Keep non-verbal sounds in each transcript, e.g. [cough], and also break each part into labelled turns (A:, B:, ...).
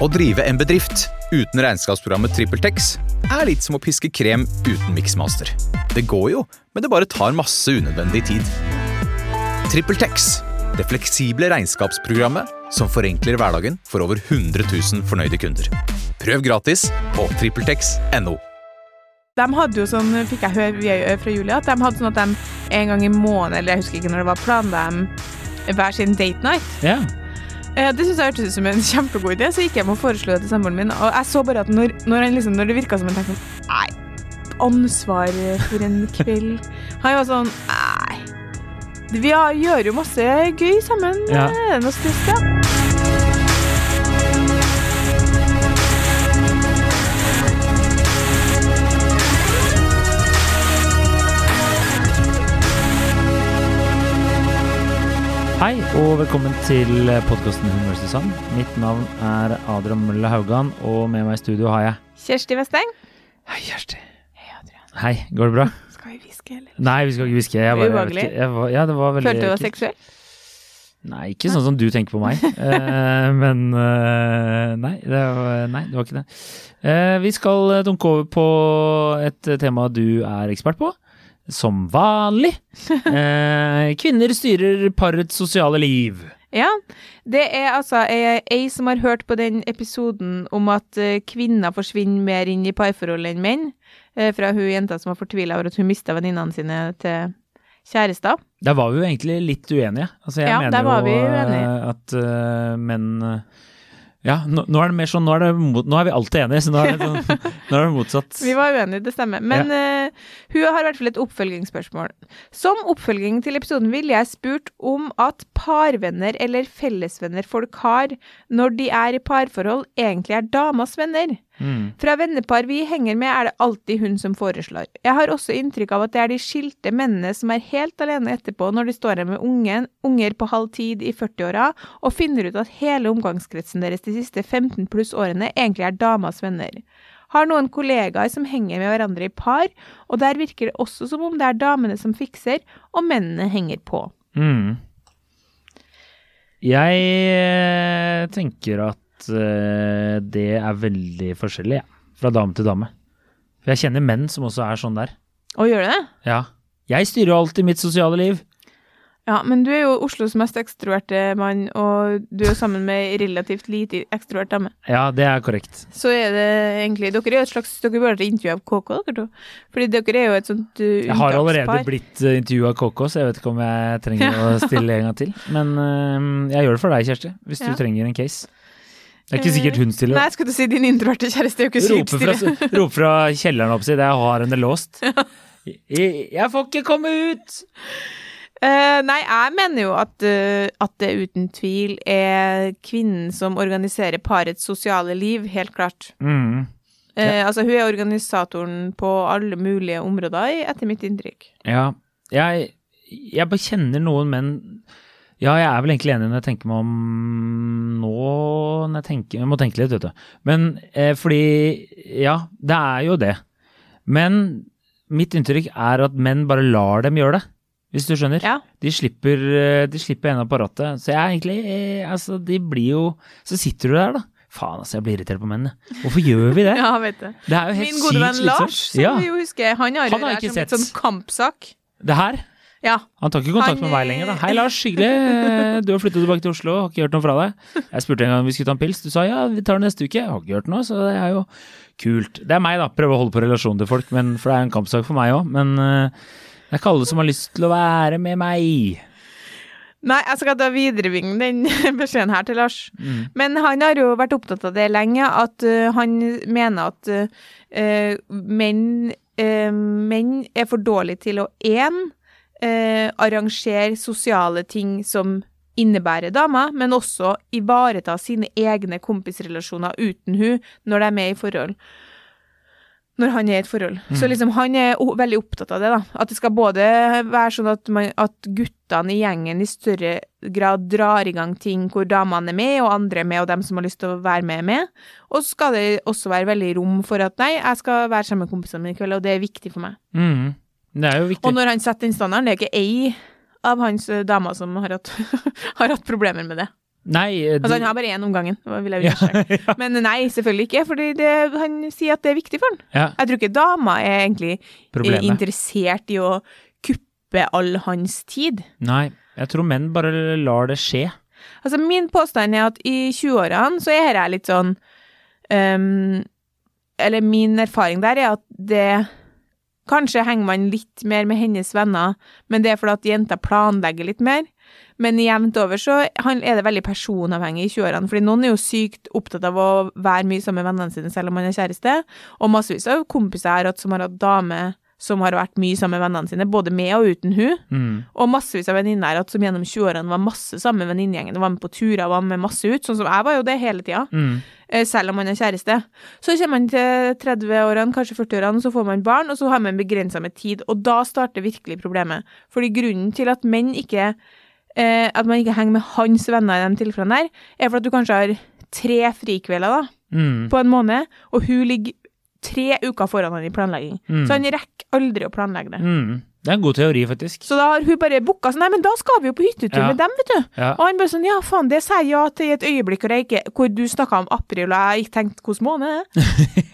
A: Å drive en bedrift uten regnskapsprogrammet TrippelTex er litt som å piske krem uten miksmaster. Det går jo, men det bare tar masse unødvendig tid. TrippelTex, det fleksible regnskapsprogrammet som forenkler hverdagen for over 100 000 fornøyde kunder. Prøv gratis på TrippelTex.no.
B: De hadde jo sånn, fikk jeg høre via- fra Julie, at de hadde sånn at de en gang i måneden, eller jeg husker ikke når det var, planla de hver sin date night.
C: Ja.
B: Eh, Det synes jeg hørtes ut som en [laughs] kjempegod idé, så gikk jeg med og foreslo det til samboeren min. Og jeg så bare at når, når, han liksom, når det virka som han tenkte sånn Nei, ansvar for en kveld. [laughs] Han var sånn Nei. Vi har, gjør jo masse gøy sammen.
C: Ja.
B: Er det noe stress, da?
C: Hei, og velkommen til podkasten vs. Sand. Mitt navn er Adrian Mølle Haugan, og med meg i studio har jeg
B: Kjersti Westeng.
C: Hei, Kjersti.
B: Hei, Adrian.
C: Hei, går det bra?
B: Skal vi hviske, eller?
C: Nei, vi skal ikke hviske. Jeg bare-
B: Ubehagelig.
C: jeg var- Ja, det var veldig
B: Følte du var seksuell?
C: Nei, ikke sånn som du tenker på meg. [laughs] Eh, men eh, nei, det var, nei, det var ikke det. Eh, vi skal dunke over på et tema du er ekspert på. Som vanlig. [laughs] Eh, kvinner styrer parets sosiale liv.
B: Ja, det er altså ei, ei som har hørt på den episoden om at eh, kvinner forsvinner mer inn i parforhold enn menn, eh, fra hun jenta som var fortvila over at hun mista venninnene sine til kjærester.
C: Der var vi jo egentlig litt uenige. Altså, jeg
B: Ja,
C: mener jo eh, at uh, menn Ja, nå, nå er det mer sånn Nå er, det mot, nå er vi alltid enige, så nå er det, sånn, [laughs] nå er det motsatt.
B: Vi var uenige, det stemmer. Men eh, hun har i hvert fall et oppfølgingsspørsmål. Som oppfølging til episoden ville jeg spurt om at parvenner eller fellesvenner folk har når de er i parforhold, egentlig er damas venner.
C: Mm.
B: Fra vennepar vi henger med, er det alltid hun som foreslår. Jeg har også inntrykk av at det er de skilte mennene som er helt alene etterpå når de står her med ungen, unger på halv tid i 40-åra og finner ut at hele omgangskretsen deres de siste 15 pluss årene egentlig er damas venner. Har noen kollegaer som henger med hverandre i par, og der virker det også som om det er damene som fikser, og mennene henger på.
C: Mm. Jeg eh, tenker at eh, det er veldig forskjellig, ja. Fra dame til dame. For jeg kjenner menn som også er sånn der.
B: Og gjør det?
C: Ja. Jeg styrer jo alltid mitt sosiale liv.
B: Ja, men du er jo Oslos mest ekstroverte mann, og du er sammen med relativt lite ekstrovert dame.
C: Ja, det er korrekt.
B: så er det egentlig Dere er jo et slags Dere burde vært intervju av KK, dere to. Fordi dere er jo et sånt uh,
C: Jeg har allerede blitt uh, intervjua av KK, så jeg vet ikke om jeg trenger [laughs] å stille en gang til. Men uh, jeg gjør det for deg, Kjersti, hvis
B: Ja.
C: du trenger en case. Det er ikke sikkert hun stiller.
B: Nei, skulle til si din introverte kjæreste er jo ikke sykt stille. [laughs]
C: roper fra kjelleren opp si, det jeg har henne låst. Jeg, jeg får ikke komme ut!
B: Uh, nei, jeg mener jo at, uh, at det uten tvil er kvinnen som organiserer parets sosiale liv, helt klart.
C: Mm.
B: Eh, Altså, hun er organisatoren på alle mulige områder, etter mitt inntrykk.
C: Ja, jeg, jeg bare kjenner noen menn Ja, jeg er vel egentlig enig når jeg tenker meg om nå når jeg tenker, Jeg må tenke litt, vet du. Men eh, fordi Ja, det er jo det. Men mitt inntrykk er at menn bare lar dem gjøre det. Hvis du skjønner.
B: Ja.
C: De slipper, eh, de slipper hendene på rattet. Så jeg er egentlig eh, Altså, de blir jo Så sitter du der, da. Faen, altså, jeg blir irritert på mennene. Hvorfor gjør vi det? [laughs]
B: Ja, vet du.
C: Det er jo helt
B: Min gode venn. Lars, som
C: Ja.
B: vi jo husker, han har
C: Han har
B: det her som et
C: sett.
B: sånn kampsak.
C: Det her
B: Ja.
C: Han tar ikke kontakt
B: Han,
C: med meg lenger, da.
B: eh,
C: Hei, Lars, hyggelig. Du har flyttet tilbake til Oslo, har ikke hørt noe fra deg. Jeg spurte en gang om vi skulle ta en pils. Du sa ja, vi tar det neste uke. Jeg har ikke hørt noe, så det er jo kult. Det er meg, da. Prøve å holde på relasjonen til folk, men, for det er en kampsak for meg òg. Men eh, det er ikke alle som har lyst til å være med meg.
B: Nei, jeg skal da viderebringe den [laughs] beskjeden her til Lars.
C: Mm.
B: Men han har jo vært opptatt av det lenge, at uh, han mener at uh, menn, uh, menn er for dårlige til å én uh, arrangere sosiale ting som innebærer damer, men også ivareta sine egne kompisrelasjoner uten hun når de er med i forhold. Når han er i et forhold. Så liksom han er veldig opptatt av det, da. At det skal både være sånn at, man, at guttene i gjengen i større grad drar i gang ting hvor damene er med, og andre er med, og dem som har lyst til å være med, er med. Og så skal det også være veldig rom for at nei, jeg skal være sammen med kompisene mine i kveld, og det er viktig for meg.
C: Mm. Det er jo viktig.
B: Og når han setter den standarden, det er ikke ei av hans eh, damer som har hatt, [laughs] har hatt problemer med det.
C: Nei, de...
B: Altså, han har bare én om gangen, vil jeg understreke. [laughs] Men nei, selvfølgelig ikke, for han sier at det er viktig for han.
C: ja,
B: Jeg tror ikke dama er egentlig eh,
C: problemet.
B: interessert i å kuppe all hans tid.
C: Nei, jeg tror menn bare lar det skje.
B: Altså, min påstand er at i 20-årene så er jeg litt sånn um, Eller min erfaring der er at det Kanskje henger man litt mer med hennes venner, men det er fordi at jenter planlegger litt mer. Men jevnt over så er det veldig personavhengig i 20-årene, fordi noen er jo sykt opptatt av å være mye sammen med vennene sine selv om man er kjæreste, og massevis av kompiser jeg har hatt som har hatt dame som har vært mye sammen med vennene sine, både med og uten hun.
C: Mm.
B: Og massevis av venninner jeg har hatt som gjennom 20-årene var masse sammen med venninnegjengen, var med på turer, var med masse ut, sånn som jeg var jo det hele tida,
C: Mm.
B: Eh, selv om man er kjæreste. Så kommer man til 30-årene, kanskje 40-årene, så får man barn, og så har man begrensa med tid, og da starter virkelig problemet. Fordi grunnen til at menn ikke eh, At man ikke henger med hans venner i de tilfellene der, er for at du kanskje har tre frikvelder da,
C: Mm.
B: på en måned, og hun ligger tre uker foran han i planlegging.
C: Mm.
B: Så han rekker aldri å planlegge det.
C: Mm. Det er en god teori, faktisk.
B: Så da har hun bare booka sånn Nei, men da skal vi jo på hyttetur
C: Ja.
B: med dem, vet du.
C: Ja.
B: Og han bare sånn Ja, faen, det sier ja til i et øyeblikk hvor, jeg ikke, hvor du snakka om april, og jeg ikke tenkte hvilken måned er.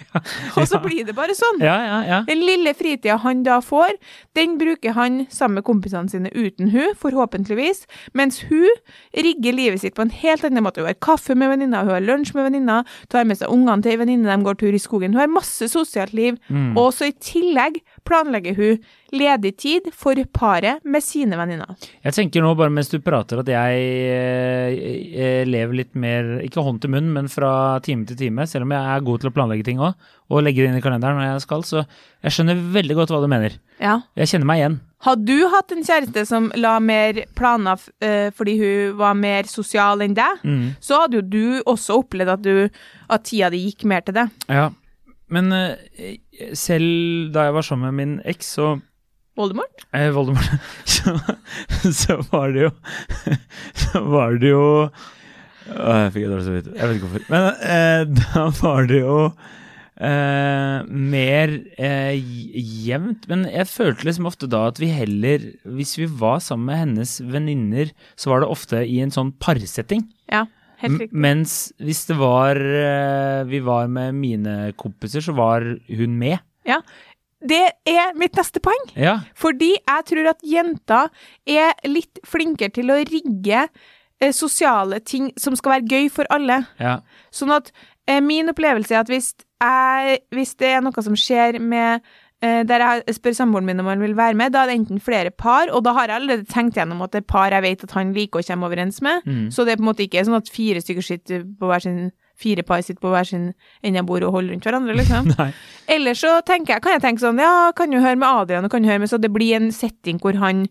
B: Og så blir det bare sånn.
C: Ja, ja, ja.
B: Den lille fritida han da får, den bruker han sammen med kompisene sine uten hun, forhåpentligvis, mens hun rigger livet sitt på en helt annen måte. Hun har kaffe med venninna, hun har lunsj med venninna, tar med seg ungene til ei venninne, de går tur i skogen. Hun har masse sosialt liv,
C: Mm.
B: og så i tillegg planlegger hun ledig tid for paret med sine venninner.
C: Jeg tenker nå, bare mens du prater, at jeg eh, eh, lever litt mer, ikke hånd til munn, men fra time til time, selv om jeg er god til å planlegge ting òg, og legge det inn i kalenderen når jeg skal, så jeg skjønner veldig godt hva du mener.
B: Ja.
C: Jeg kjenner meg igjen.
B: Hadde du hatt en kjæreste som la mer planer eh, fordi hun var mer sosial enn deg,
C: Mm.
B: så hadde jo du også opplevd at, du, at tida di gikk mer til det.
C: Ja. Men eh, selv da jeg var sammen med min eks, så
B: Voldemort?
C: eh, Voldemort, [laughs] så, så var det jo [laughs] Så var det jo å, Jeg fikk dårlig samvittighet. Jeg vet ikke hvorfor. Men eh, [laughs] da var det jo eh, mer eh, jevnt. Men jeg følte liksom ofte da at vi heller Hvis vi var sammen med hennes venninner, så var det ofte i en sånn parsetting.
B: Ja, helt
C: M-
B: riktig.
C: Mens hvis det var eh, Vi var med mine kompiser, så var hun med. Ja.
B: Det er mitt neste poeng.
C: Ja.
B: Fordi jeg tror at jenter er litt flinkere til å rigge eh, sosiale ting som skal være gøy for alle.
C: ja.
B: Sånn at eh, min opplevelse er at hvis, jeg, hvis det er noe som skjer med der jeg spør samboeren min om han vil være med, da er det enten flere par, og da har jeg allerede tenkt gjennom at det er par jeg vet at han liker å komme overens med.
C: Mm.
B: Så det er på en måte ikke sånn at fire stykker sitter på hver sin Fire par sitter på hver sin ende av bordet og holder rundt hverandre, liksom. [laughs] Eller så tenker jeg, kan jeg tenke sånn, ja, kan jo høre med Adrian, og kan jo høre med, så det blir en setting hvor han,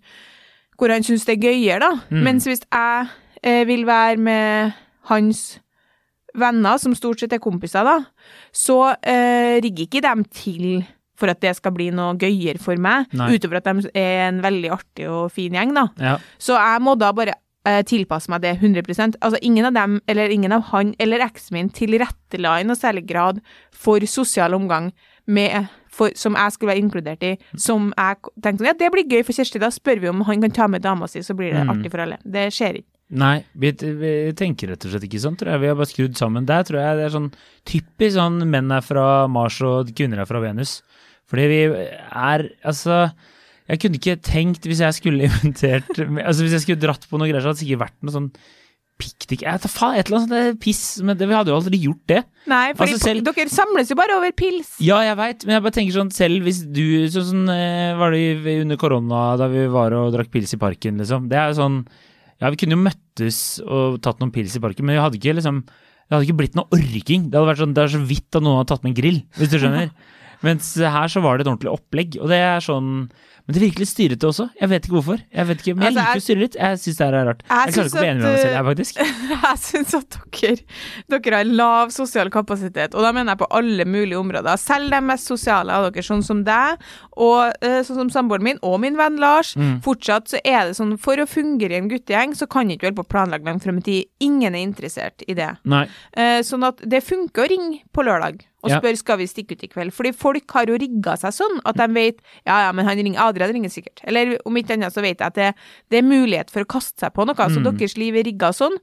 B: hvor han syns det er gøyere, da.
C: Mm.
B: Mens hvis jeg eh, vil være med hans venner, som stort sett er kompiser, da, så eh, rigger ikke dem til for at det skal bli noe gøyere for meg,
C: Nei.
B: utover at de er en veldig artig og fin gjeng, da.
C: Ja.
B: Så jeg må da bare eh, tilpasse meg det 100% Altså ingen av dem, eller ingen av han eller eksen min tilrettela i noe særlig grad for sosial omgang med, for, som jeg skulle være inkludert i. Som jeg tenkte sånn, ja, det blir gøy for Kjersti, da spør vi om han kan ta med dama si, så blir det
C: Mm.
B: artig for alle. Det skjer ikke.
C: Nei, vi, vi tenker rett og slett ikke sånn, tror jeg. Vi har bare skrudd sammen. Der tror jeg det er sånn typisk sånn menn er fra Mars og kvinner er fra Venus. Fordi vi er Altså, jeg kunne ikke tenkt hvis jeg skulle [laughs] inventert Altså hvis jeg skulle dratt på noe greier, så hadde det sikkert vært noe sånn piknik Jeg vet faen, et eller annet sånt piss, men det, vi hadde jo aldri gjort det.
B: Nei, for
C: Altså, selv-
B: dere samles jo bare over pils.
C: Ja, jeg veit, men jeg bare tenker sånn selv hvis du Sånn sånn var det under korona da vi var og drakk pils i parken, liksom. Det er jo sånn Ja, vi kunne jo møttes og tatt noen pils i parken, men vi hadde ikke liksom Det hadde ikke blitt noe orking. Det hadde vært sånn Det er så vidt at noen hadde tatt med en grill, hvis du skjønner. [laughs] Mens her så var det et ordentlig opplegg, og det er sånn Men det virker litt styrete også. Jeg vet ikke hvorfor. Jeg vet ikke, Men jeg
B: Altså,
C: liker å styre litt. Jeg syns det her er rart.
B: Jeg
C: Jeg klarer ikke å bli enig med meg selv, her, faktisk. [laughs]
B: Jeg syns at dere, dere har lav sosial kapasitet, og da mener jeg på alle mulige områder. Selv de mest sosiale av dere, sånn som deg, og eh, sånn som samboeren min, og min venn Lars.
C: Mm.
B: Fortsatt så er det sånn, for å fungere i en guttegjeng, så kan ikke du holde på å planlegge langt frem i tid. Ingen er interessert i det.
C: Nei.
B: Eh, sånn at det funker å ringe på lørdag. Og
C: Ja.
B: spør skal vi stikke ut i kveld. Fordi folk har jo rigga seg sånn at de vet ja ja, men han ringer, Adrian ringer sikkert. Eller om ikke annet så vet jeg at det, det er mulighet for å kaste seg på noe, så
C: Mm.
B: deres liv er rigga sånn.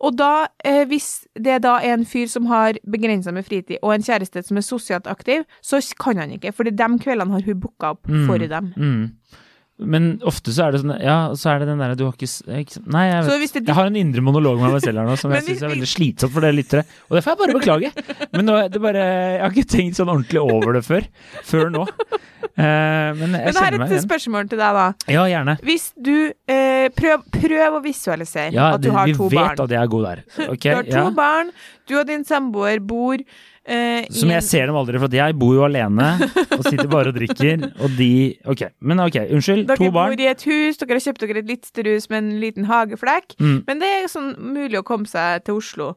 B: Og da, eh, hvis det da er en fyr som har begrensa med fritid, og en kjæreste som er sosialt aktiv, så kan han ikke, for de kveldene har hun booka opp for dem.
C: Mm. Men ofte så er det sånn Ja, så er det den derre du har ikke, ikke Nei, jeg vet
B: det
C: Jeg har en indre monolog med meg selv her nå som jeg syns er veldig slitsomt for dere lyttere. Og det får jeg bare beklage. Men nå, det bare, jeg har ikke tenkt sånn ordentlig over det før. Før nå. Eh, men jeg
B: Men her er et spørsmål til deg, da.
C: Ja, gjerne.
B: Hvis du eh, prøv, prøv å visualisere
C: Ja,
B: at du har
C: vi vet at jeg er god der. [laughs] Okay,
B: Du har to
C: ja.
B: barn, du og din samboer bor eh,
C: Som jeg ser dem aldri, for jeg bor jo alene og sitter bare og drikker. [laughs] Og de Ok, men ok, unnskyld.
B: Dere
C: To
B: bor i et hus, dere har kjøpt dere et litt større hus med en liten hageflekk.
C: Mm.
B: Men det er sånn mulig å komme seg til Oslo.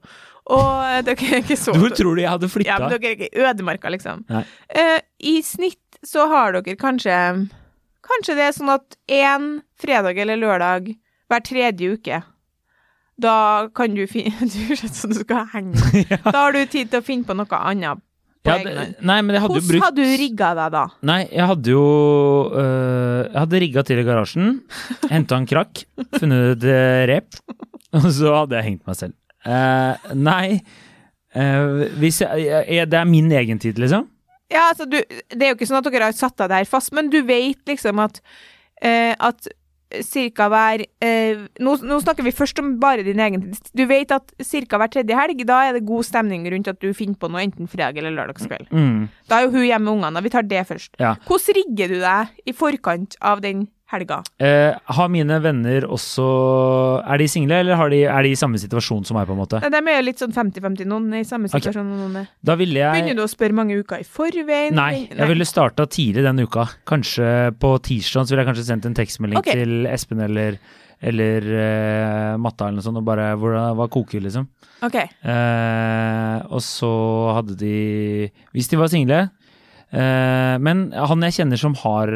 B: Og eh, dere er ikke så
C: Hvor tror du jeg hadde
B: Ja, men dere er ikke i ødemarka, liksom. Eh, I snitt så har dere kanskje Kanskje det er sånn at én fredag eller lørdag hver tredje uke Da kan du finne [laughs] Du ser ut som du skal henge. [laughs] Da har du tid til å finne på noe annet. På
C: Ja, det, nei, men jeg hadde
B: Hvordan
C: brukt
B: hadde du rigga deg da?
C: Nei, jeg hadde jo øh, Jeg hadde rigga til i garasjen, henta en krakk, funnet et rep, [laughs] og så hadde jeg hengt meg selv. Eh, nei uh, hvis jeg, jeg, Det er min egen tid, liksom?
B: Ja, altså, du, det er jo ikke sånn at dere har satt deg der fast, men du vet liksom at uh, at cirka hver eh, nå, nå snakker vi først om bare din egen tid. Du vet at cirka hver tredje helg, da er det god stemning rundt at du finner på noe enten fredag eller lørdagskveld.
C: Mm,
B: Da er jo hun hjemme med ungene, og vi tar det først.
C: ja.
B: Hvordan rigger du deg i forkant av den helga?
C: Eh, har mine venner også Er de single, eller har de, er de i samme situasjon som meg, på en måte?
B: De er litt sånn 50-50, noen i samme situasjon og noen er
C: Da ville jeg
B: Begynner du å spørre mange uker i forveien?
C: Nei, jeg ville starta tidlig den uka. Kanskje på tirsdag så ville jeg kanskje sendt en tekstmelding
B: okay.
C: til Espen eller, eller uh, Matta eller noe sånt og bare hvordan, Hva koker, liksom?
B: Ok.
C: Uh, og så hadde de Hvis de var single uh, Men han jeg kjenner som har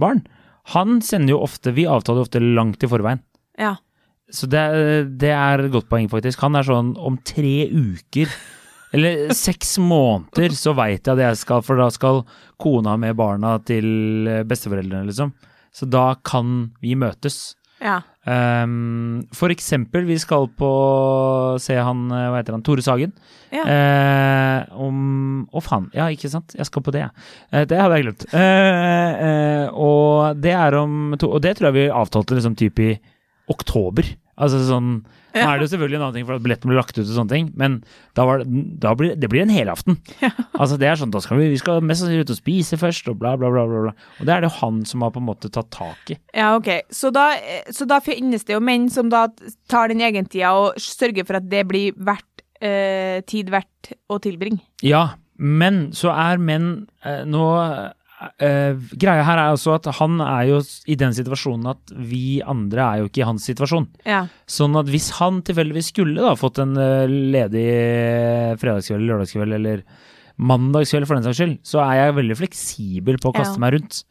C: barn, han sender jo ofte Vi avtaler jo ofte langt i forveien.
B: Ja.
C: Så det, det er et godt poeng, faktisk. Han er sånn om tre uker eller seks [laughs] måneder så veit jeg at jeg skal, for da skal kona med barna til besteforeldrene, liksom. Så da kan vi møtes.
B: Ja.
C: Um, for eksempel, vi skal på se han, eh, hva heter han, Tore Sagen.
B: Ja.
C: Uh, om Å, faen. Ja, ikke sant. Jeg skal på det, jeg. Uh, det hadde jeg glemt. Uh, og det er om to, Og det tror jeg vi avtalte liksom type i oktober. Altså sånn Nå er det jo selvfølgelig en annen ting for at billetten blir lagt ut og sånne ting, men da, var da blir det blir en helaften. Altså det er sånn, da skal vi, vi skal mest sannsynlig ut og spise først, og bla, bla, bla. bla, bla. Og det er det jo han som har på en måte tatt tak i.
B: Ja, ok. Så da, så da finnes det jo menn som da tar den egentida og sørger for at det blir verdt eh, tid verdt å tilbringe.
C: Ja, men så er menn eh, nå eh, Greia her er også at han er jo i den situasjonen at vi andre er jo ikke i hans situasjon.
B: Ja.
C: Sånn at hvis han tilfeldigvis skulle da fått en eh, ledig fredagskveld, lørdagskveld eller mandagskveld for den saks skyld, så er jeg veldig fleksibel på å kaste
B: Ja.
C: meg rundt.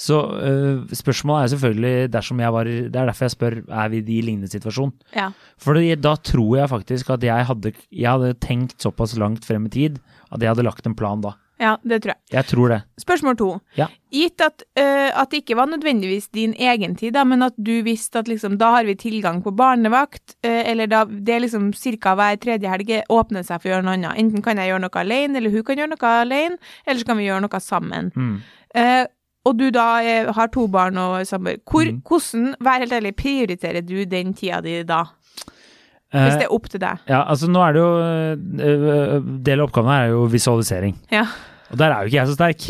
C: Så uh, spørsmålet er selvfølgelig dersom jeg var Det er derfor jeg spør er vi i lignende situasjon.
B: ja.
C: For da tror jeg faktisk at jeg hadde, jeg hadde tenkt såpass langt frem i tid at jeg hadde lagt en plan da.
B: Ja, det tror jeg.
C: Jeg tror det.
B: Spørsmål to.
C: Ja.
B: Gitt at, uh, at det ikke var nødvendigvis din egen tid, da, men at du visste at liksom, da har vi tilgang på barnevakt, uh, eller da det er liksom ca. hver tredje helg åpner seg for å gjøre noe annet. Enten kan jeg gjøre noe alene, eller hun kan gjøre noe alene, eller så kan vi gjøre noe sammen.
C: Mm.
B: Uh, og du da eh, har to barn og samboer.
C: Mm.
B: Hvordan, vær helt ærlig, prioriterer du den tida di da?
C: Eh,
B: Hvis det er opp til deg.
C: ja, altså nå er det jo eh, Del av oppgaven her er jo visualisering.
B: Ja.
C: Og der er jo ikke jeg så sterk.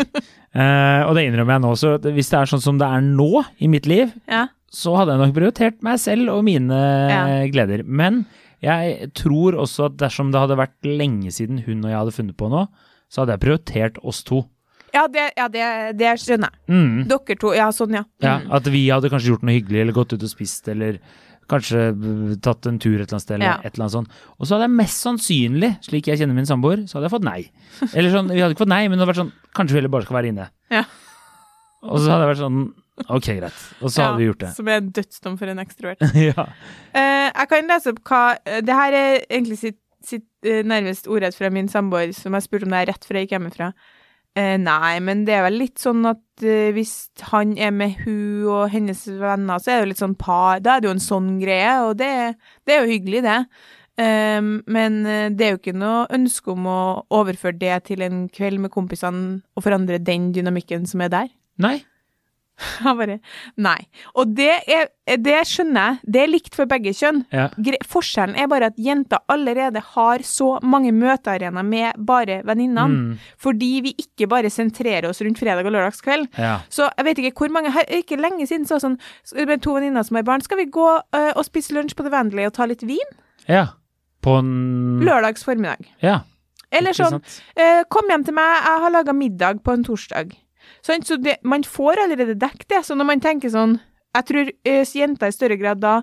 C: uh, [laughs] og det innrømmer jeg nå. Så hvis det er sånn som det er nå i mitt liv,
B: Ja.
C: så hadde jeg nok prioritert meg selv og mine
B: Ja.
C: gleder. Men jeg tror også at dersom det hadde vært lenge siden hun og jeg hadde funnet på noe, så hadde jeg prioritert oss to.
B: Ja, det, ja, det, det skjønner jeg.
C: Mm.
B: Dere to, ja, sånn, ja.
C: Ja,
B: Mm.
C: At vi hadde kanskje gjort noe hyggelig, eller gått ut og spist, eller kanskje uh, tatt en tur et eller annet sted, eller
B: Ja.
C: et eller annet sånt. Og så hadde jeg mest sannsynlig, slik jeg kjenner min samboer, så hadde jeg fått nei. Eller sånn, vi hadde ikke fått nei, men det hadde vært sånn, kanskje vi heller bare skal være inne.
B: Ja.
C: Og så hadde jeg vært sånn, ok, greit. Og så hadde vi gjort det.
B: Som er en dødsdom for en ekstrovert. [laughs]
C: ja.
B: Uh, jeg kan lese opp hva eh, Det her er egentlig sitt, sitt uh, nærmest ordrett fra min samboer, som jeg spurte om det er rett før jeg gikk hjemmefra. Eh, nei, men det er vel litt sånn at eh, hvis han er med hun og hennes venner, så er det jo litt sånn par Da er det jo en sånn greie, og det, det er jo hyggelig, det. Eh, men det er jo ikke noe ønske om å overføre det til en kveld med kompisene og forandre den dynamikken som er der.
C: Nei. [laughs]
B: Jeg bare Nei. Og det, er, det skjønner jeg. Det er likt for begge kjønn.
C: Ja.
B: Forskjellen er bare at jenter allerede har så mange møtearenaer med bare venninnene.
C: Mm.
B: Fordi vi ikke bare sentrerer oss rundt fredag og lørdagskveld.
C: Ja.
B: Så jeg vet ikke hvor mange her, Ikke lenge siden så sånn med to venninner som har barn. Skal vi gå uh, og spise lunsj på The Vandelay og ta litt vin?
C: ja. På en
B: Lørdags formiddag.
C: Ja.
B: Eller sånn eh, Kom hjem til meg, jeg har laga middag på en torsdag. Sånn, så det, man får allerede dekket det. Så når man tenker sånn Jeg tror eh, jenter i større grad da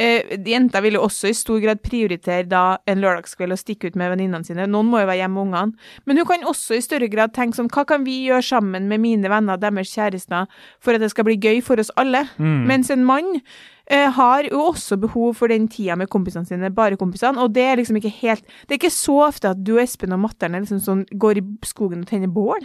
B: eh, Jenter vil jo også i stor grad prioritere da en lørdagskveld og stikke ut med venninnene sine. Noen må jo være hjemme med ungene. Men hun kan også i større grad tenke sånn Hva kan vi gjøre sammen med mine venner deres kjærester for at det skal bli gøy for oss alle?
C: Mm.
B: Mens en mann eh, har jo også behov for den tida med kompisene sine, bare kompisene, og det er liksom ikke helt Det er ikke så ofte at du og Espen og Matteren er liksom sånn, går i skogen og tenner bål.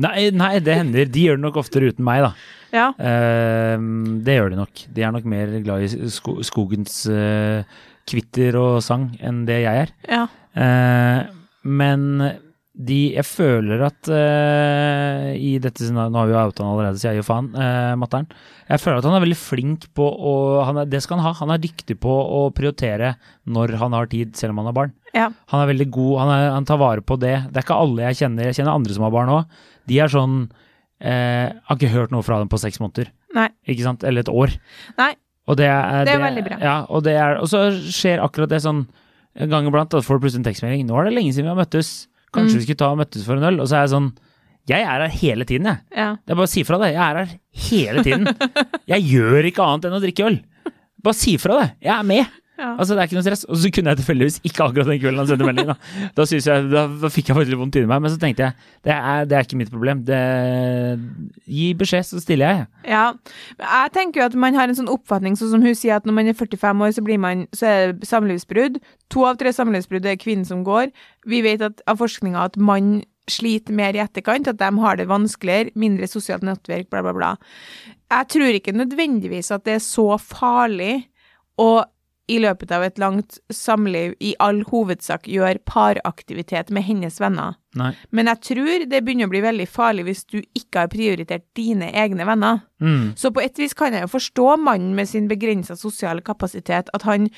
C: Nei, nei, det hender. De gjør det nok oftere uten meg, da.
B: Ja.
C: Uh, det gjør de nok. De er nok mer glad i sko skogens uh, kvitter og sang enn det jeg er.
B: ja.
C: Uh, men de Jeg føler at uh, i dette Nå har vi jo outa han allerede, så jeg gir faen, uh, Matteren. Jeg føler at han er veldig flink på å han er, Det skal han ha. Han er dyktig på å prioritere når han har tid, selv om han har barn.
B: Ja.
C: Han er veldig god, han, er, han tar vare på det. Det er ikke alle jeg kjenner. Jeg kjenner andre som har barn òg. De er sånn uh, Har ikke hørt noe fra dem på seks måneder.
B: Nei.
C: Ikke sant? Eller et år.
B: Nei.
C: Og det er,
B: Det er veldig bra.
C: Ja, og, det er, og så skjer akkurat det sånn en gang iblant at får du plutselig en tekstmelding. 'Nå er det lenge siden vi har møttes. Kanskje
B: Mm.
C: vi skulle ta og møttes for en øl?' Og så er jeg sånn Jeg er her hele tiden, jeg.
B: Ja.
C: Det er bare å si fra det. Jeg er her hele tiden. [laughs] Jeg gjør ikke annet enn å drikke øl. Bare si fra det. Jeg er med.
B: Ja.
C: Altså, det er ikke noe stress. Og så kunne jeg tilfeldigvis ikke akkurat den kvelden han sendte melding. Da, [laughs] da, jeg, da, da fikk jeg faktisk litt vondt inni meg, men så tenkte jeg det er, det er ikke mitt problem. Det, gi beskjed, så stiller jeg.
B: ja. Jeg tenker jo at man har en sånn oppfatning, sånn som hun sier, at når man er 45 år, så, blir man, så er det samlivsbrudd. To av tre samlivsbrudd er kvinnen som går. Vi vet at, av forskninga at mann sliter mer i etterkant, at de har det vanskeligere, mindre sosialt nettverk, bla, bla, bla. Jeg tror ikke nødvendigvis at det er så farlig å i løpet av et langt samliv i all hovedsak gjøre paraktivitet med hennes venner.
C: Nei.
B: Men jeg tror det begynner å bli veldig farlig hvis du ikke har prioritert dine egne venner.
C: Mm.
B: Så på et vis kan jeg jo forstå mannen med sin begrensa sosiale kapasitet, at han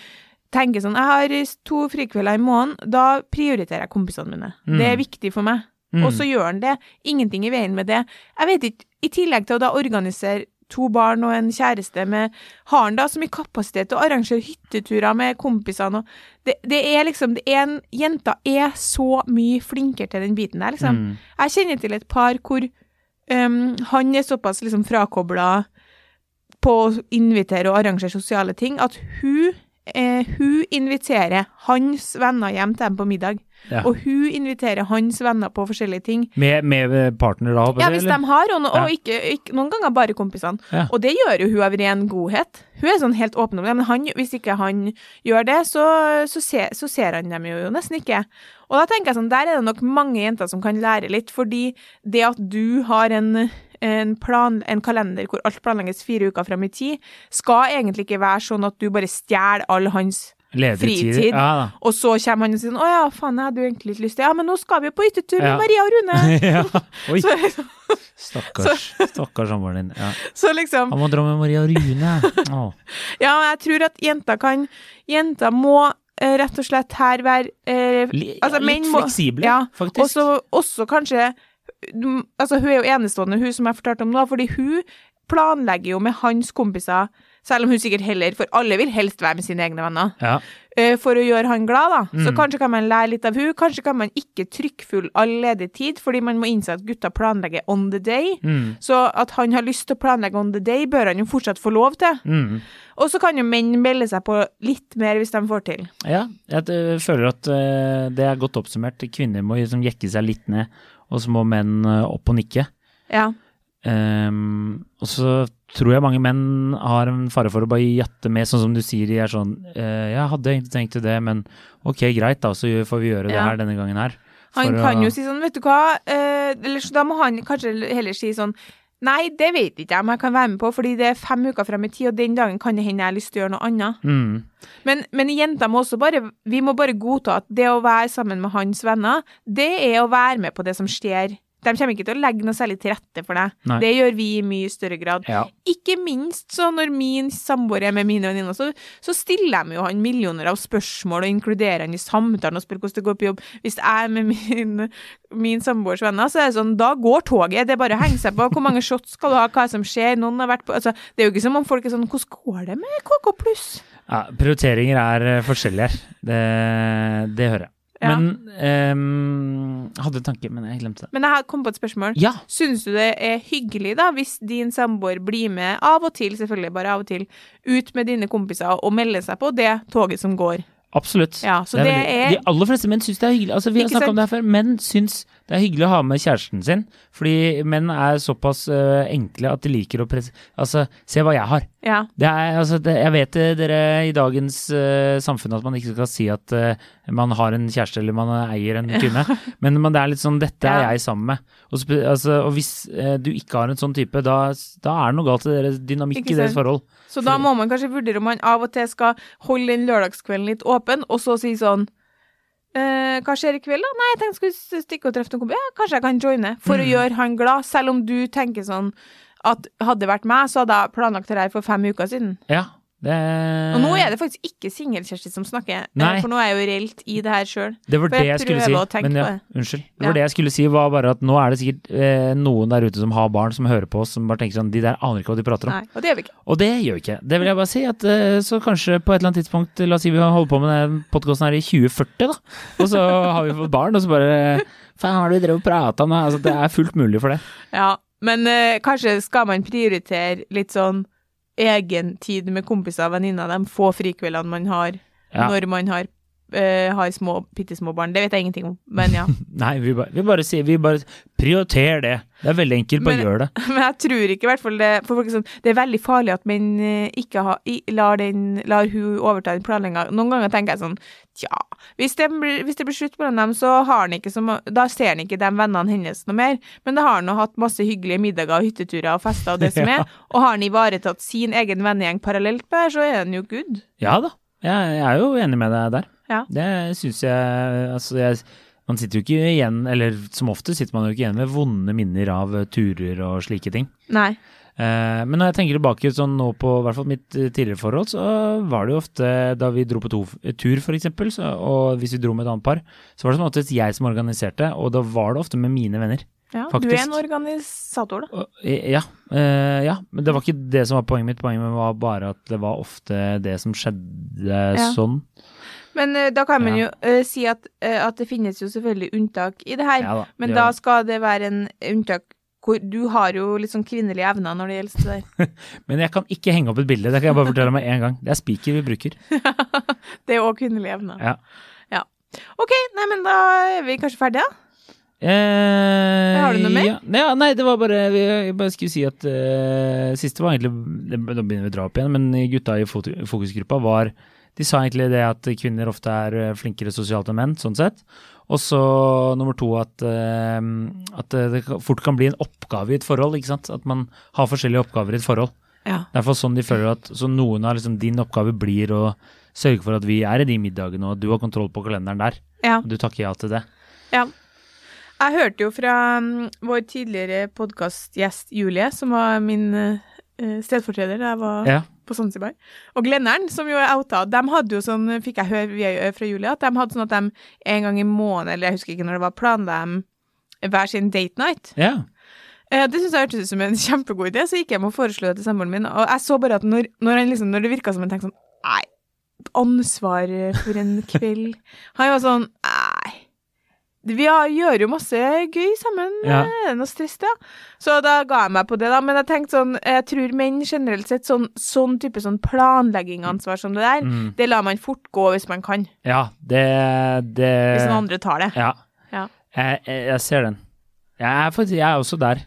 B: tenker sånn Jeg har to frikvelder i måneden, da prioriterer jeg kompisene mine.
C: Mm.
B: Det er viktig for meg.
C: Mm.
B: Og så gjør han det. Ingenting i veien med det. Jeg vet ikke, i tillegg til å da organisere to barn og en kjæreste med Har han da så mye kapasitet til å arrangere hytteturer med kompisene og Det, det er liksom det er en, Jenta er så mye flinkere til den biten der, liksom.
C: Mm.
B: Jeg kjenner til et par hvor um, han er såpass liksom frakobla på å invitere og arrangere sosiale ting, at hun, eh, hun inviterer hans venner hjem til dem på middag.
C: Ja.
B: Og hun inviterer hans venner på forskjellige ting.
C: Med, med partner da,
B: Ja, hvis de har, og, og ikke, ikke, noen ganger bare kompisene.
C: Ja.
B: Og det gjør jo hun av ren godhet. Hun er sånn helt åpen om det, men han, hvis ikke han gjør det, så, så, se, så ser han dem jo nesten ikke. Og da tenker jeg sånn, der er det nok mange jenter som kan lære litt, fordi det at du har en, en, plan, en kalender hvor alt planlegges fire uker fram i tid, skal egentlig ikke være sånn at du bare stjeler all hans. Fritid.
C: Ja.
B: Og så kommer han og sier å ja, faen, jeg hadde jo egentlig litt lyst til Ja, men nå skal vi jo på hyttetur med
C: Ja.
B: Maria og Rune! [laughs]
C: ja. Oi,
B: Så, liksom-
C: stakkars. Stakkars samboeren din. Ja.
B: så liksom
C: Han må dra med Maria og Rune. [laughs]
B: Ja, men jeg tror at jenter kan Jenter må eh, rett og slett her være eh, Altså,
C: ja, litt
B: må-
C: fleksible,
B: ja,
C: faktisk.
B: Også, også kanskje mm, Altså, hun er jo enestående, hun som jeg fortalte om nå, fordi hun planlegger jo med hans kompiser, selv om hun sikkert heller For alle vil helst være med sine egne venner.
C: ja.
B: eh, For å gjøre han glad, da. Så
C: Mm.
B: kanskje kan man lære litt av hun Kanskje kan man ikke trykkfull all ledig tid, fordi man må innse at gutta planlegger on the day.
C: Mm.
B: Så at han har lyst til å planlegge on the day, bør han jo fortsatt få lov til.
C: Mm.
B: Og så kan jo menn melde seg på litt mer hvis de får til.
C: Ja, jeg føler at eh, det er godt oppsummert. Kvinner må liksom jekke seg litt ned, og så må menn eh, opp og nikke.
B: Ja.
C: Ehm, og så tror jeg mange menn har en fare for å bare jatte med, sånn som du sier, de er sånn uh, Jeg hadde egentlig tenkt det, men ok, greit, da, så får vi gjøre det her denne gangen her.
B: Han kan
C: å-
B: jo si sånn, vet du hva, uh, eller så da må han kanskje heller si sånn Nei, det vet ikke jeg om jeg kan være med på, fordi det er fem uker frem i tid, og den dagen kan det hende jeg har lyst til å gjøre noe annet.
C: Mm.
B: Men, men jenter må også bare Vi må bare godta at det å være sammen med hans venner, det er å være med på det som skjer. De kommer ikke til å legge noe særlig til rette for deg.
C: Nei.
B: Det gjør vi i mye større grad.
C: Ja.
B: Ikke minst så når min samboer er med mine venninner, så, så stiller de jo han millioner av spørsmål og inkluderer han i samtalen og spør hvordan det går på jobb. Hvis jeg er med min, min samboers venner, så er det sånn, da går toget. Det er bare å henge seg på. Hvor mange shots skal du ha? Hva er det som skjer? Noen har vært på Altså, det er jo ikke som om folk er sånn Hvordan går det med KK pluss?
C: Ja, prioriteringer er eh, forskjellige her. Det, det hører jeg.
B: Ja.
C: Men um, hadde en tanke, men jeg glemte det.
B: Men jeg kom på et spørsmål.
C: Ja!
B: Syns du det er hyggelig, da, hvis din samboer blir med av og til, selvfølgelig bare av og til, ut med dine kompiser og melder seg på det toget som går?
C: Absolutt.
B: Ja, så
C: Det er
B: det
C: veldig-
B: er
C: De aller fleste menn syns det er hyggelig. Altså, vi har snakka om det her før. Menn syns det er hyggelig å ha med kjæresten sin, fordi menn er såpass uh, enkle at de liker å presse Altså, se hva jeg har.
B: Ja.
C: Det er, altså, det, jeg vet det, dere i dagens uh, samfunn at man ikke skal si at uh, man har en kjæreste eller man eier en [laughs] kvinne, men, men det er litt sånn dette er jeg sammen med. Og, altså, og hvis eh, du ikke har en sånn type, da, da er det noe galt i deres dynamikk i deres forhold.
B: Så da må man kanskje vurdere om man av og til skal holde den lørdagskvelden litt åpen, og så si sånn eh, Hva skjer i kveld, da? Nei, jeg tenkte jeg skulle stikke og treffe noen kompiser. Ja, kanskje jeg kan joine. For å
C: Mm.
B: gjøre han glad. Selv om du tenker sånn at hadde det vært meg, så hadde jeg planlagt det her for fem uker siden.
C: Ja, det
B: Og nå er det faktisk ikke singel-Kjersti som snakker, eh,
C: Nei.
B: for nå er jeg jo reelt i det her sjøl.
C: Det var det
B: jeg
C: jeg skulle si. Men ja,
B: det.
C: unnskyld. Det
B: Ja.
C: var det jeg skulle si, var bare at nå er det sikkert eh, noen der ute som har barn som hører på oss, som bare tenker sånn De der aner ikke hva de prater om.
B: Nei, og det gjør vi ikke.
C: Og det gjør vi ikke. Det vil jeg bare si. At, eh, så kanskje på et eller annet tidspunkt, la oss si vi holder på med den podkasten her i 2040, da. Og så har vi fått barn, og så bare Faen, hva er det vi drev og prata om? det? Altså, det er fullt mulig for det.
B: Ja, men eh, kanskje skal man prioritere litt sånn egen tid med kompiser og venninner, de få frikveldene man har
C: Ja.
B: når man har, eh, har små, bitte små barn. Det vet jeg ingenting om, men ja. [laughs]
C: Nei, vi bare, vi bare sier Vi bare prioriter det. Det er veldig enkelt. Bare
B: Men-
C: gjør det. [laughs]
B: Men jeg tror ikke i hvert fall det For folk er sånn Det er veldig farlig at menn eh, ikke har, i, lar, den, lar hun overta den planlegginga. Noen ganger tenker jeg sånn Tja, hvis det blir, hvis det blir slutt mellom dem, så har han ikke så Da ser han ikke de vennene hennes noe mer. Men da har han nå hatt masse hyggelige middager og hytteturer og fester og det som [laughs] er. Og har han ivaretatt sin egen vennegjeng parallelt med det så er han jo good.
C: Ja da. Jeg, jeg er jo enig med deg der.
B: Ja.
C: Det syns jeg Altså, jeg man sitter jo ikke igjen, eller som ofte sitter man jo ikke igjen med vonde minner av eh, turer og slike ting.
B: Nei.
C: Eh, men når jeg tenker tilbake sånn nå på hvert fall mitt eh, tidligere forhold, så var det jo ofte da vi dro på to, tur for eksempel, og hvis vi dro med et annet par, så var det som oftest jeg som organiserte, og da var det ofte med mine venner.
B: Ja, du er en organisator, da.
C: Eh, ja, eh, ja, men det var ikke det som var poenget mitt. Poenget mitt var bare at det var ofte det som skjedde
B: Ja.
C: sånn.
B: Men uh, da kan man jo uh, si at, eh, at det finnes jo selvfølgelig unntak i det her.
C: Da.
B: Men da skal det være en unntak hvor du har jo litt sånn kvinnelige evner når det gjelder det der. [laughs]
C: Men jeg kan ikke henge opp et bilde, det kan jeg bare fortelle med en gang. Det er spiker vi bruker. [laughs]
B: Det er òg kvinnelige evner.
C: Ja.
B: Ja. OK, nei, men da er vi kanskje ferdige, da?
C: Eh,
B: Har du noe mer?
C: Ja, ja, nei, det var bare Jeg bare skulle si at uh, siste var egentlig Nå begynner vi å dra opp igjen, men gutta i fokusgruppa var De sa egentlig det at kvinner ofte er eh, flinkere sosialt enn menn, sånn sett. Og så nummer to at, eh, at det fort kan bli en oppgave i et forhold, ikke sant. At man har forskjellige oppgaver i et forhold.
B: Ja.
C: Det er for sånn de føler at Så noen av liksom, din oppgave blir å sørge for at vi er i de middagene, og du har kontroll på kalenderen der.
B: ja.
C: Og du takker ja til det.
B: ja. Jeg hørte jo fra mm, vår tidligere podkastgjest Julie, som var min uh, stedfortreder da jeg var
C: Ja.
B: På Zanzibar. Og Glenneren, som jo er outa, de hadde jo sånn, fikk jeg høre via- fra Julie, at de hadde sånn at de en gang i måneden, eller jeg husker ikke når det var, planla de hver sin date night.
C: ja.
B: Eh, Det synes jeg hørtes ut som en [laughs] kjempegod idé, så gikk jeg med og foreslo det til samboeren min. Og jeg så bare at når, når, han liksom, når det virka som han tenkte sånn Nei, ansvar for en [laughs] kveld Han var sånn. Vi har, gjør jo masse gøy sammen.
C: Ja.
B: Er det noe stress, da? Så da ga jeg meg på det, da. Men jeg tenkte sånn Jeg tror menn generelt sett sånn, sånn type sånn planleggingansvar som det der,
C: Mm.
B: det lar man fort gå hvis man kan.
C: Ja, det, det
B: Hvis noen andre tar det.
C: Ja.
B: Ja.
C: Jeg, jeg, jeg ser den. Jeg er, faktisk, jeg er også der.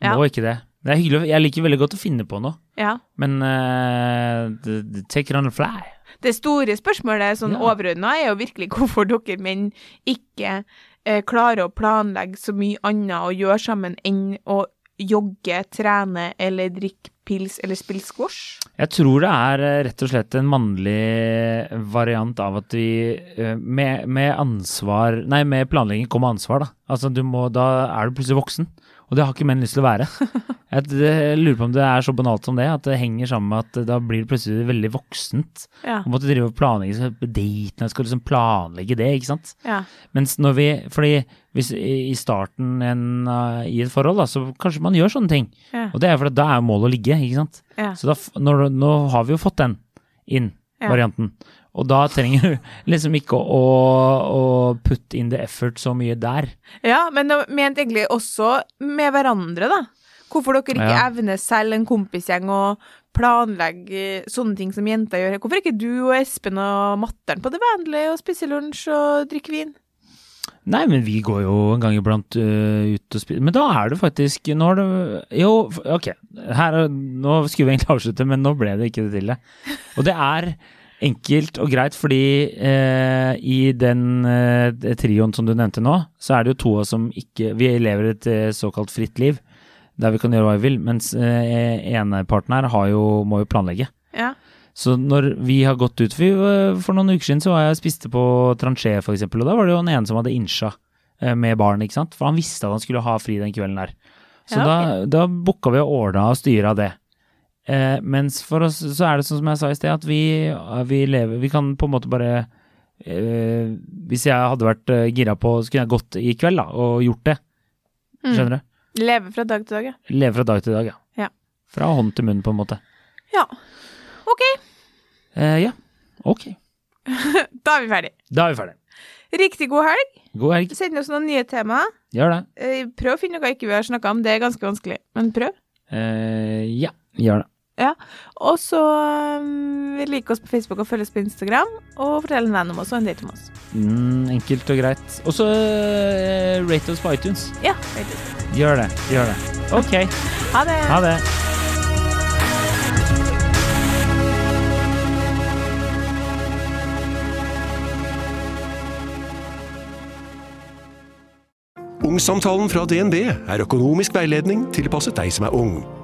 B: Ja.
C: Må ikke det. Det er hyggelig. Jeg liker veldig godt å finne på noe,
B: Ja.
C: men uh, d- d- take it on the fly.
B: Det store spørsmålet sånn
C: Ja.
B: overordna er jo virkelig hvorfor dere menn ikke eh, klarer å planlegge så mye annet å gjøre sammen enn å jogge, trene eller drikke pils eller spille squash.
C: Jeg tror det er eh, rett og slett en mannlig variant av at vi eh, med, med ansvar Nei, med planlegging kommer ansvar, da. Altså du må, da er du plutselig voksen. Og det har ikke menn lyst til å være. [laughs] Jeg, lurer på om det er så banalt som det, at det henger sammen med at da blir det plutselig veldig voksent.
B: Ja.
C: Å måtte drive og planlegge daten, jeg skal liksom planlegge det, ikke sant.
B: ja.
C: Mens når vi Fordi hvis i starten en, uh, i et forhold, da, så kanskje man gjør sånne ting.
B: Ja.
C: Og det er fordi da er målet å ligge, ikke sant.
B: Ja.
C: Så da, når, nå har vi jo fått den inn, varianten. Og da trenger du [laughs] liksom ikke å, å put in the effort så mye der.
B: Ja, men det mente egentlig også med hverandre, da. Hvorfor dere ikke
C: Ja.
B: evner selv en kompisgjeng å planlegge sånne ting som jenter gjør. Hvorfor ikke du og Espen og Matteren på det vanlige og spiser lunsj og drikker vin?
C: Nei, men vi går jo en gang iblant uh, ut og spiser Men da er det faktisk Nå har det Jo, ok. Her, er- nå skulle vi egentlig avslutte, men nå ble det ikke det til det. Og det er enkelt og greit, fordi eh, i den eh, trioen som du nevnte nå, så er det jo to av oss som ikke Vi lever et eh, såkalt fritt liv, der vi kan gjøre hva vi vil, mens eh, eneparten her har jo, må jo planlegge.
B: Ja.
C: Så når vi har gått ut For, for noen uker siden så var jeg og spiste på Tranché for eksempel, og da var det jo en ene som hadde innsja eh, med barn, ikke sant. For han visste at han skulle ha fri den kvelden der. Så
B: Ja,
C: da, da booka vi og ordna og styra det. Eh, mens for oss så er det sånn som jeg sa i sted, at vi, vi lever Vi kan på en måte bare eh, Hvis jeg hadde vært eh, gira på, så kunne jeg gått i kveld da, og gjort det.
B: Mm.
C: Skjønner du?
B: Leve fra dag til dag, ja.
C: Leve fra dag til dag, ja.
B: Ja.
C: Fra hånd til munn, på en måte.
B: Ja. OK,
C: Eh, ja, ok. [laughs]
B: da er vi ferdig.
C: Da er vi ferdig.
B: Riktig god helg.
C: God helg.
B: Send oss noen nye temaer.
C: Gjør det.
B: Eh, Prøv å finne noe ikke vi har snakka om. Det er ganske vanskelig, men prøv.
C: Eh, ja, gjør det.
B: Og så um, like oss på Facebook og følg oss på Instagram, og fortell en venn om oss og en date om oss.
C: Mm, enkelt og greit. Og så uh, rate oss på iTunes.
B: Ja, iTunes.
C: Gjør det. Gjør det. Ok,
B: Ha det.
C: ha det.
D: Ungsamtalen fra DNB er økonomisk veiledning tilpasset deg som er ung.